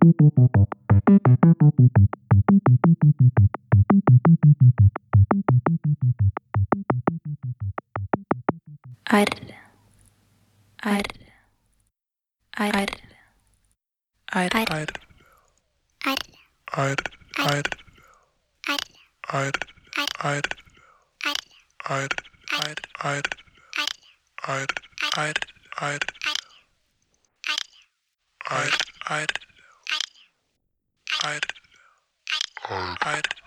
Ar, ar, ar, ar, ar, ar, ar, ar, ar, ar, ar, ar, ar, ar, ar, Hard. Hard. Hard.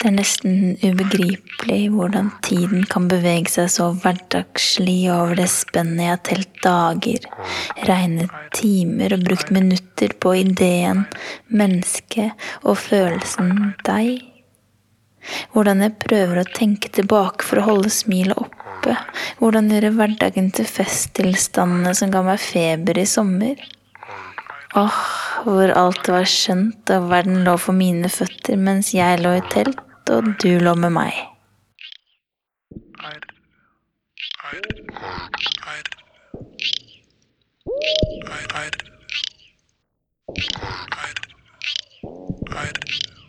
Det er nesten ubegripelig hvordan tiden kan bevege seg så hverdagslig over det spennet jeg har telt dager, regnet timer og brukt minutter på ideen, mennesket og følelsen deg. Hvordan jeg prøver å tenke tilbake for å holde smilet oppe, hvordan gjøre hverdagen til festtilstandene som ga meg feber i sommer. Åh, hvor alt var skjønt og verden lå for mine føtter mens jeg lå i telt og du lå med meg. I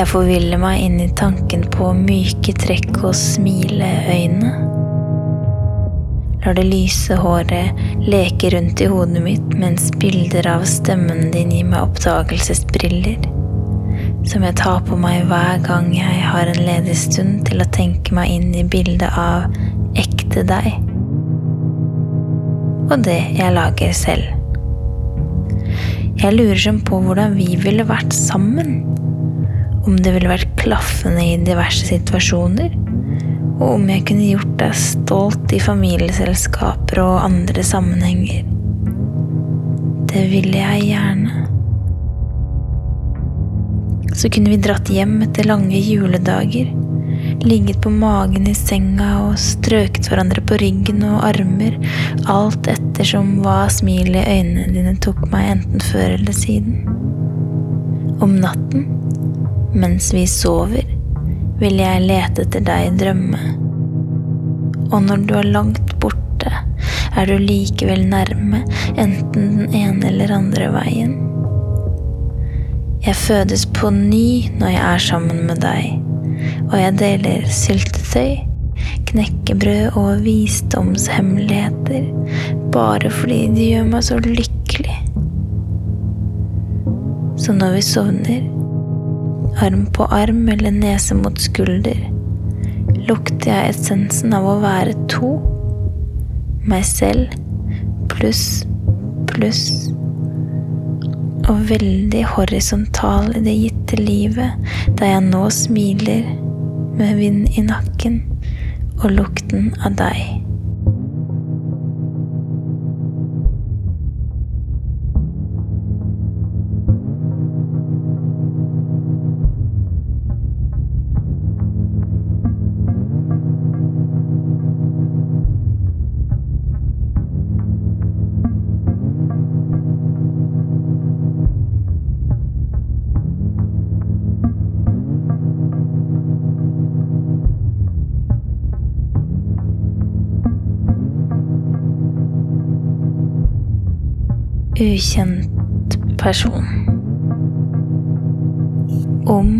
Jeg forviller meg inn i tanken på myke trekk og smileøyne. Lar det lyse håret leke rundt i hodet mitt mens bilder av stemmen din gir meg oppdagelsesbriller. Som jeg tar på meg hver gang jeg har en ledig stund til å tenke meg inn i bildet av ekte deg. Og det jeg lager selv. Jeg lurer som på hvordan vi ville vært sammen. Om det ville vært klaffende i diverse situasjoner. Og om jeg kunne gjort deg stolt i familieselskaper og andre sammenhenger. Det ville jeg gjerne. Så kunne vi dratt hjem etter lange juledager. Ligget på magen i senga og strøket hverandre på ryggen og armer, alt ettersom hva smilet i øynene dine tok meg enten før eller siden. Om natten, mens vi sover, vil jeg lete etter deg i drømme. Og når du er langt borte, er du likevel nærme, enten den ene eller andre veien. Jeg fødes på ny når jeg er sammen med deg og jeg deler syltetøy, knekkebrød og visdomshemmeligheter bare fordi de gjør meg så lykkelig. Så når vi sovner, arm på arm eller nese mot skulder, lukter jeg essensen av å være to. Meg selv pluss pluss. Og veldig horisontal i det gitte livet, da jeg nå smiler med vind i nakken og lukten av deg. Ukjent person. Om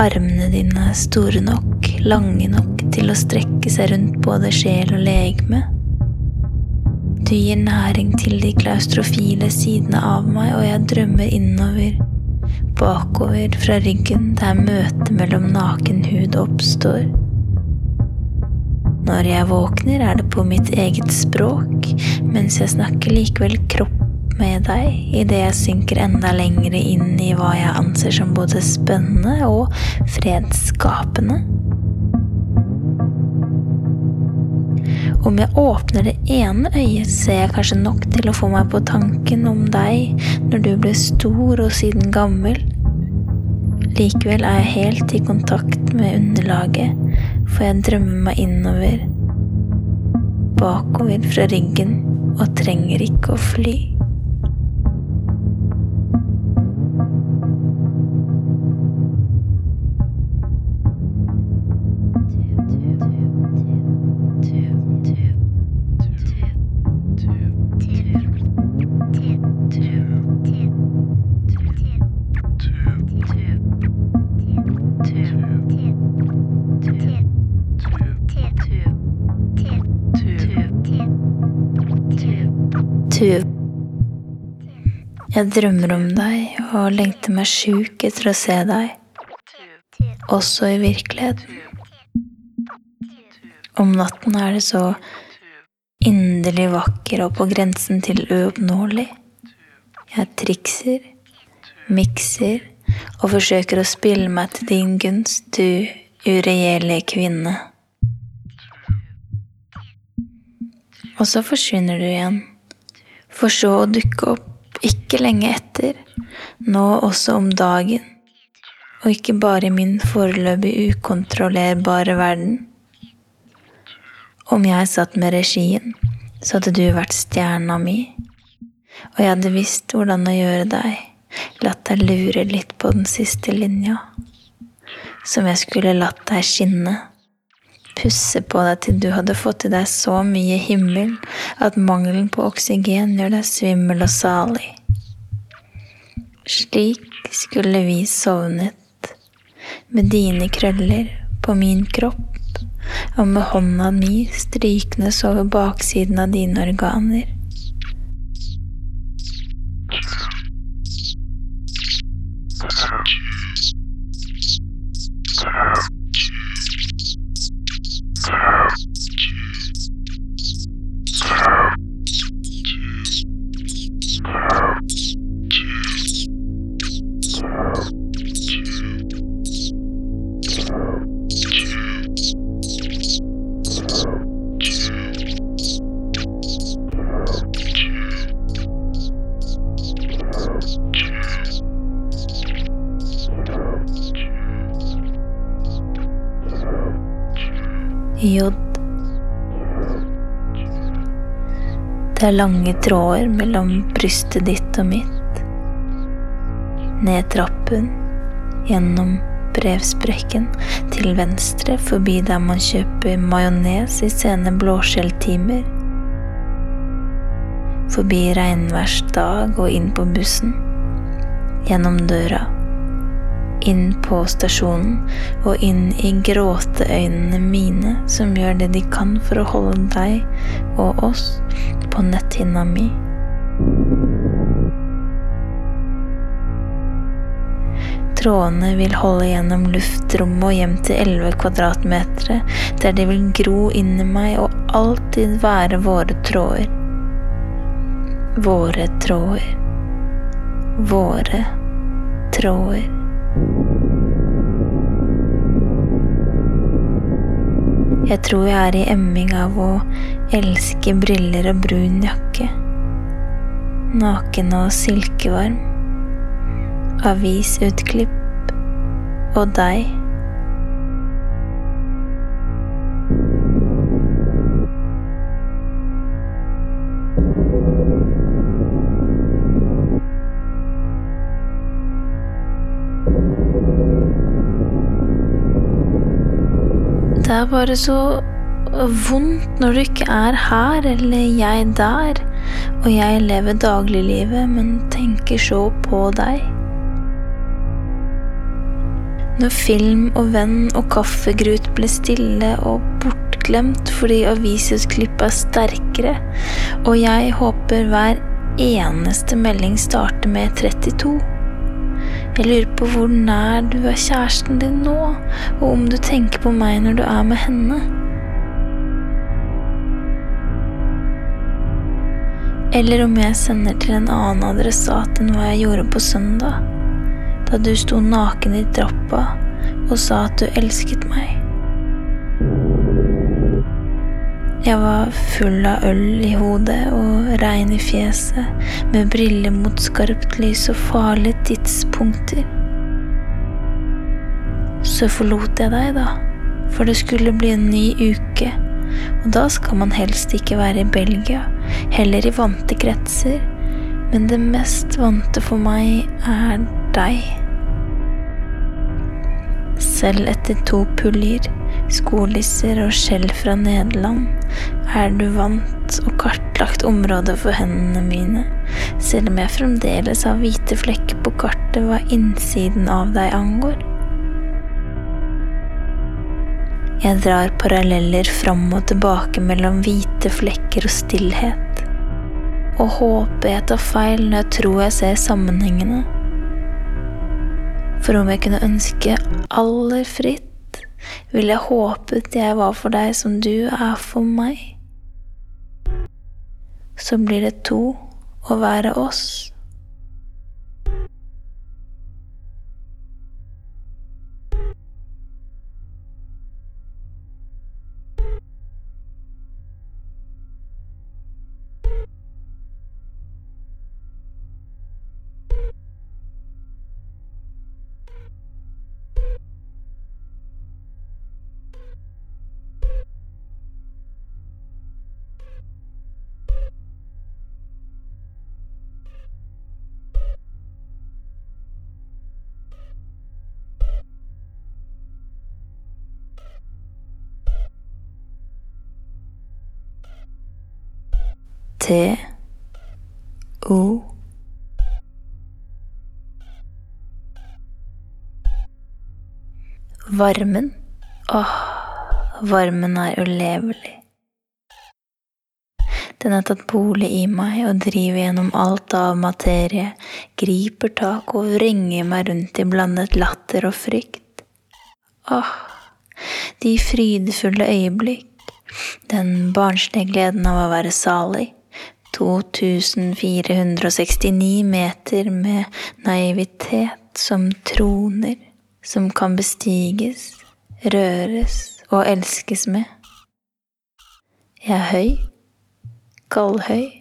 armene dine er store nok, lange nok til å strekke seg rundt både sjel og legeme. Du gir næring til de klaustrofile sidene av meg, og jeg drømmer innover, bakover fra ryggen, der møtet mellom naken hud oppstår. Når jeg våkner, er det på mitt eget språk, mens jeg snakker likevel kropp med deg idet jeg synker enda lengre inn i hva jeg anser som både spennende og fredsskapende. Om jeg åpner det ene øyet, ser jeg kanskje nok til å få meg på tanken om deg når du ble stor og siden gammel. Likevel er jeg helt i kontakt med underlaget, for jeg drømmer meg innover, bakover fra ryggen, og trenger ikke å fly. Tuv. Jeg drømmer om deg og lengter meg sjuk etter å se deg, også i virkeligheten. Om natten er det så inderlig vakker og på grensen til uoppnåelig. Jeg trikser, mikser og forsøker å spille meg til din gunst, du uregjerlige kvinne. Og så forsvinner du igjen for så å dukke opp ikke lenge etter, nå også om dagen, og ikke bare i min foreløpig ukontrollerbare verden. Om jeg satt med regien, så hadde du vært stjerna mi, og jeg hadde visst hvordan å gjøre deg, latt deg lure litt på den siste linja, som jeg skulle latt deg skinne pusse på deg til du hadde fått i deg så mye himmel at mangelen på oksygen gjør deg svimmel og salig. Slik skulle vi sovnet, med dine krøller på min kropp, og med hånda mi strykende over baksiden av dine organer. J. Det er lange tråder mellom brystet ditt og mitt. Ned trappen, gjennom brevsprekken, til venstre, forbi der man kjøper majones i sene blåskjelltimer. Forbi regnværsdag og inn på bussen. Gjennom døra inn på stasjonen og inn i gråteøynene mine, som gjør det de kan for å holde deg og oss på netthinna mi. trådene vil holde gjennom luftrommet og hjem til 11 kvadratmeter, der de vil gro inn i meg og alltid være våre tråder. Våre tråder. Våre tråder. Jeg tror jeg er i emming av å elske briller og brun jakke. Naken og silkevarm. Avisutklipp og deg. Er bare så vondt når du ikke er her, eller jeg der, og jeg lever dagliglivet, men tenker så på deg. Når film og venn og kaffegrut ble stille og bortglemt fordi avisutklipp er sterkere, og jeg håper hver eneste melding starter med 32. Jeg lurer på hvor nær du er kjæresten din nå, og om du tenker på meg når du er med henne. Eller om jeg sender til en annen adressat enn hva jeg gjorde på søndag, da du sto naken i trappa og sa at du elsket meg. Jeg var full av øl i hodet og regn i fjeset, med briller mot skarpt lys og farlige tidspunkter. Så forlot jeg deg, da, for det skulle bli en ny uke, og da skal man helst ikke være i Belgia, heller i vante kretser, men det mest vante for meg er deg. Selv etter to puljer, skolisser og skjell fra Nederland, er du vant og kartlagt området for hendene mine, selv om jeg fremdeles har hvite flekker på kartet hva innsiden av deg angår. Jeg drar paralleller fram og tilbake mellom hvite flekker og stillhet, og håper jeg tar feil når jeg tror jeg ser sammenhengene. For om jeg kunne ønske aller fritt, ville jeg håpet jeg var for deg som du er for meg. Så blir det to å være oss. T O Varmen. Åh, varmen er ulevelig. Den har tatt bolig i meg og driver gjennom alt av materie, griper tak og vrenger meg rundt i blandet latter og frykt. Åh, de frydefulle øyeblikk, den barnslige gleden av å være salig. 2469 meter med naivitet som troner, som kan bestiges, røres og elskes med. Jeg er høy, kaldhøy,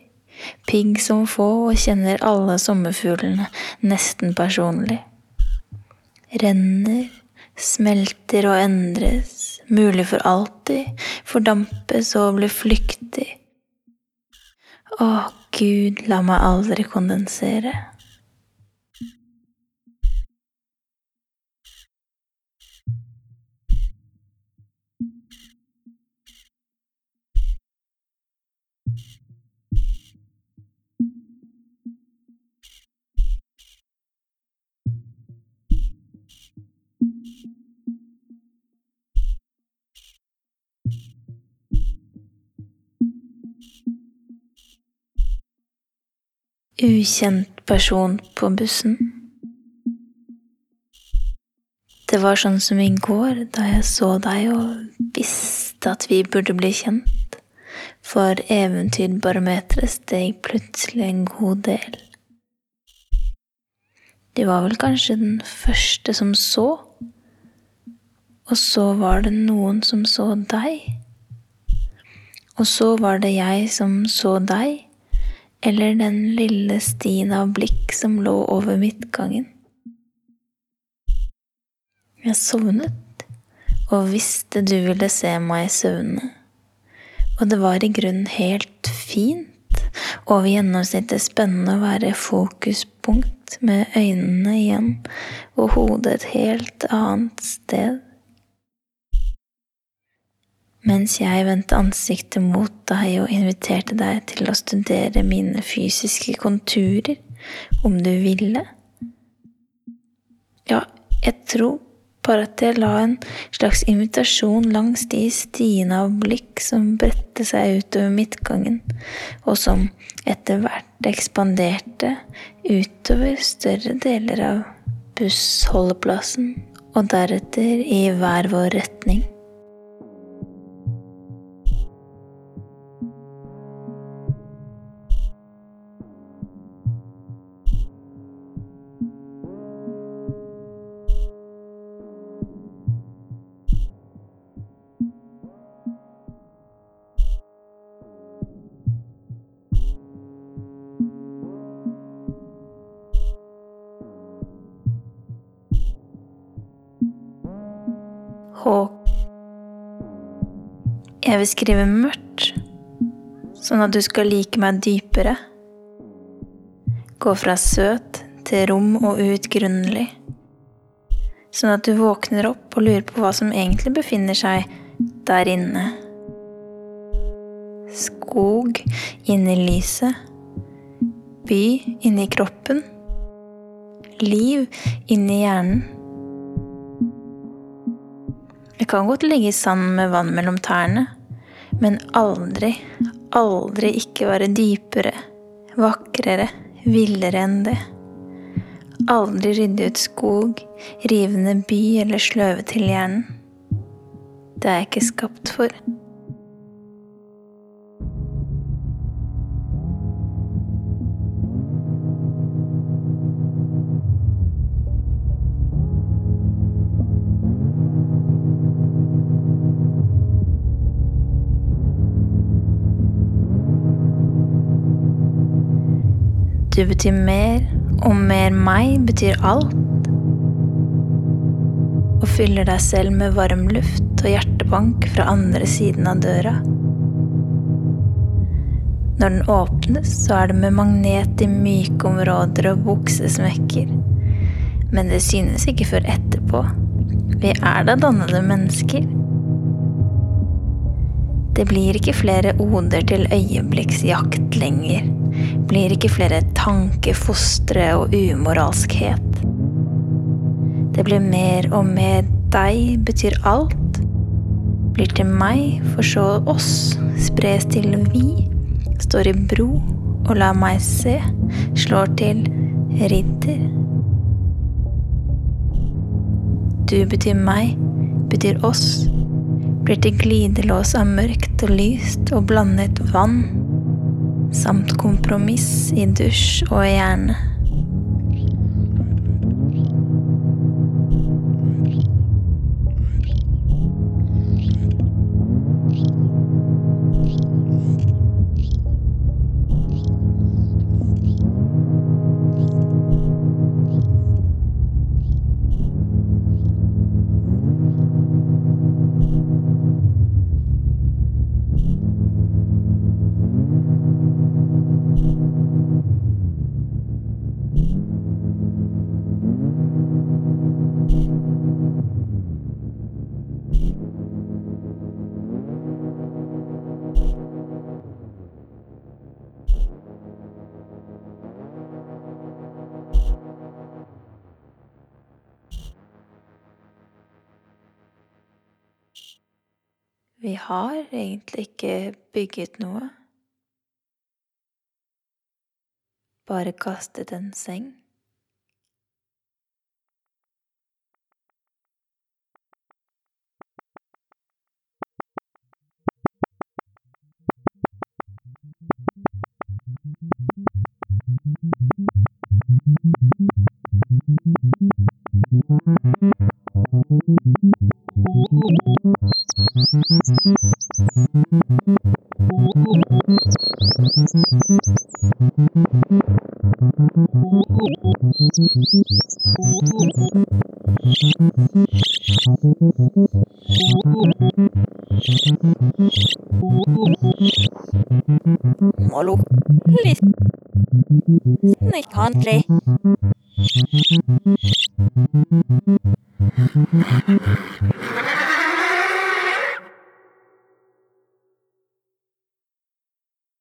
pigg som få og kjenner alle sommerfuglene nesten personlig. Renner, smelter og endres, mulig for alltid, fordampes og blir flyktig. Å, Gud, la meg aldri kondensere. Ukjent person på bussen. Det var sånn som i går, da jeg så deg og visste at vi burde bli kjent, for eventyrbarometeret steg plutselig en god del. Du var vel kanskje den første som så, og så var det noen som så deg, og så var det jeg som så deg, eller den lille stien av blikk som lå over midtgangen. Jeg sovnet og visste du ville se meg søvne. Og det var i grunnen helt fint, over gjennomsnittet spennende å være fokuspunkt med øynene igjen og hodet et helt annet sted. Mens jeg vendte ansiktet mot deg og inviterte deg til å studere mine fysiske konturer, om du ville. Ja, jeg tror bare at jeg la en slags invitasjon langs de stiene av blikk som bredte seg utover midtgangen, og som etter hvert ekspanderte utover større deler av bussholdeplassen, og deretter i hver vår retning. Jeg vil skrive mørkt, sånn at du skal like meg dypere. Gå fra søt til rom og uutgrunnelig. Sånn at du våkner opp og lurer på hva som egentlig befinner seg der inne. Skog inni lyset. By inni kroppen. Liv inni hjernen. Jeg kan godt ligge i sand med vann mellom tærne, men aldri, aldri ikke være dypere, vakrere, villere enn det. Aldri rydde ut skog, rivende by eller sløve til hjernen. Det er jeg ikke skapt for. Du betyr mer, og mer meg betyr alt. Og fyller deg selv med varm luft og hjertebank fra andre siden av døra. Når den åpnes, så er det med magnet i myke områder og buksesmekker. Men det synes ikke før etterpå. Vi er da dannede mennesker. Det blir ikke flere oder til øyeblikksjakt lenger. Blir ikke flere tankefostre og umoralskhet. Det blir mer og mer deg betyr alt. Blir til meg, for så oss, spres til vi. Står i bro og lar meg se, slår til ridder. Du betyr meg, betyr oss blir til glidelås av mørkt og lyst og blandet vann, samt kompromiss i dusj og hjerne. Vi har egentlig ikke bygget noe. Bare kastet en seng. Snikkhandlig.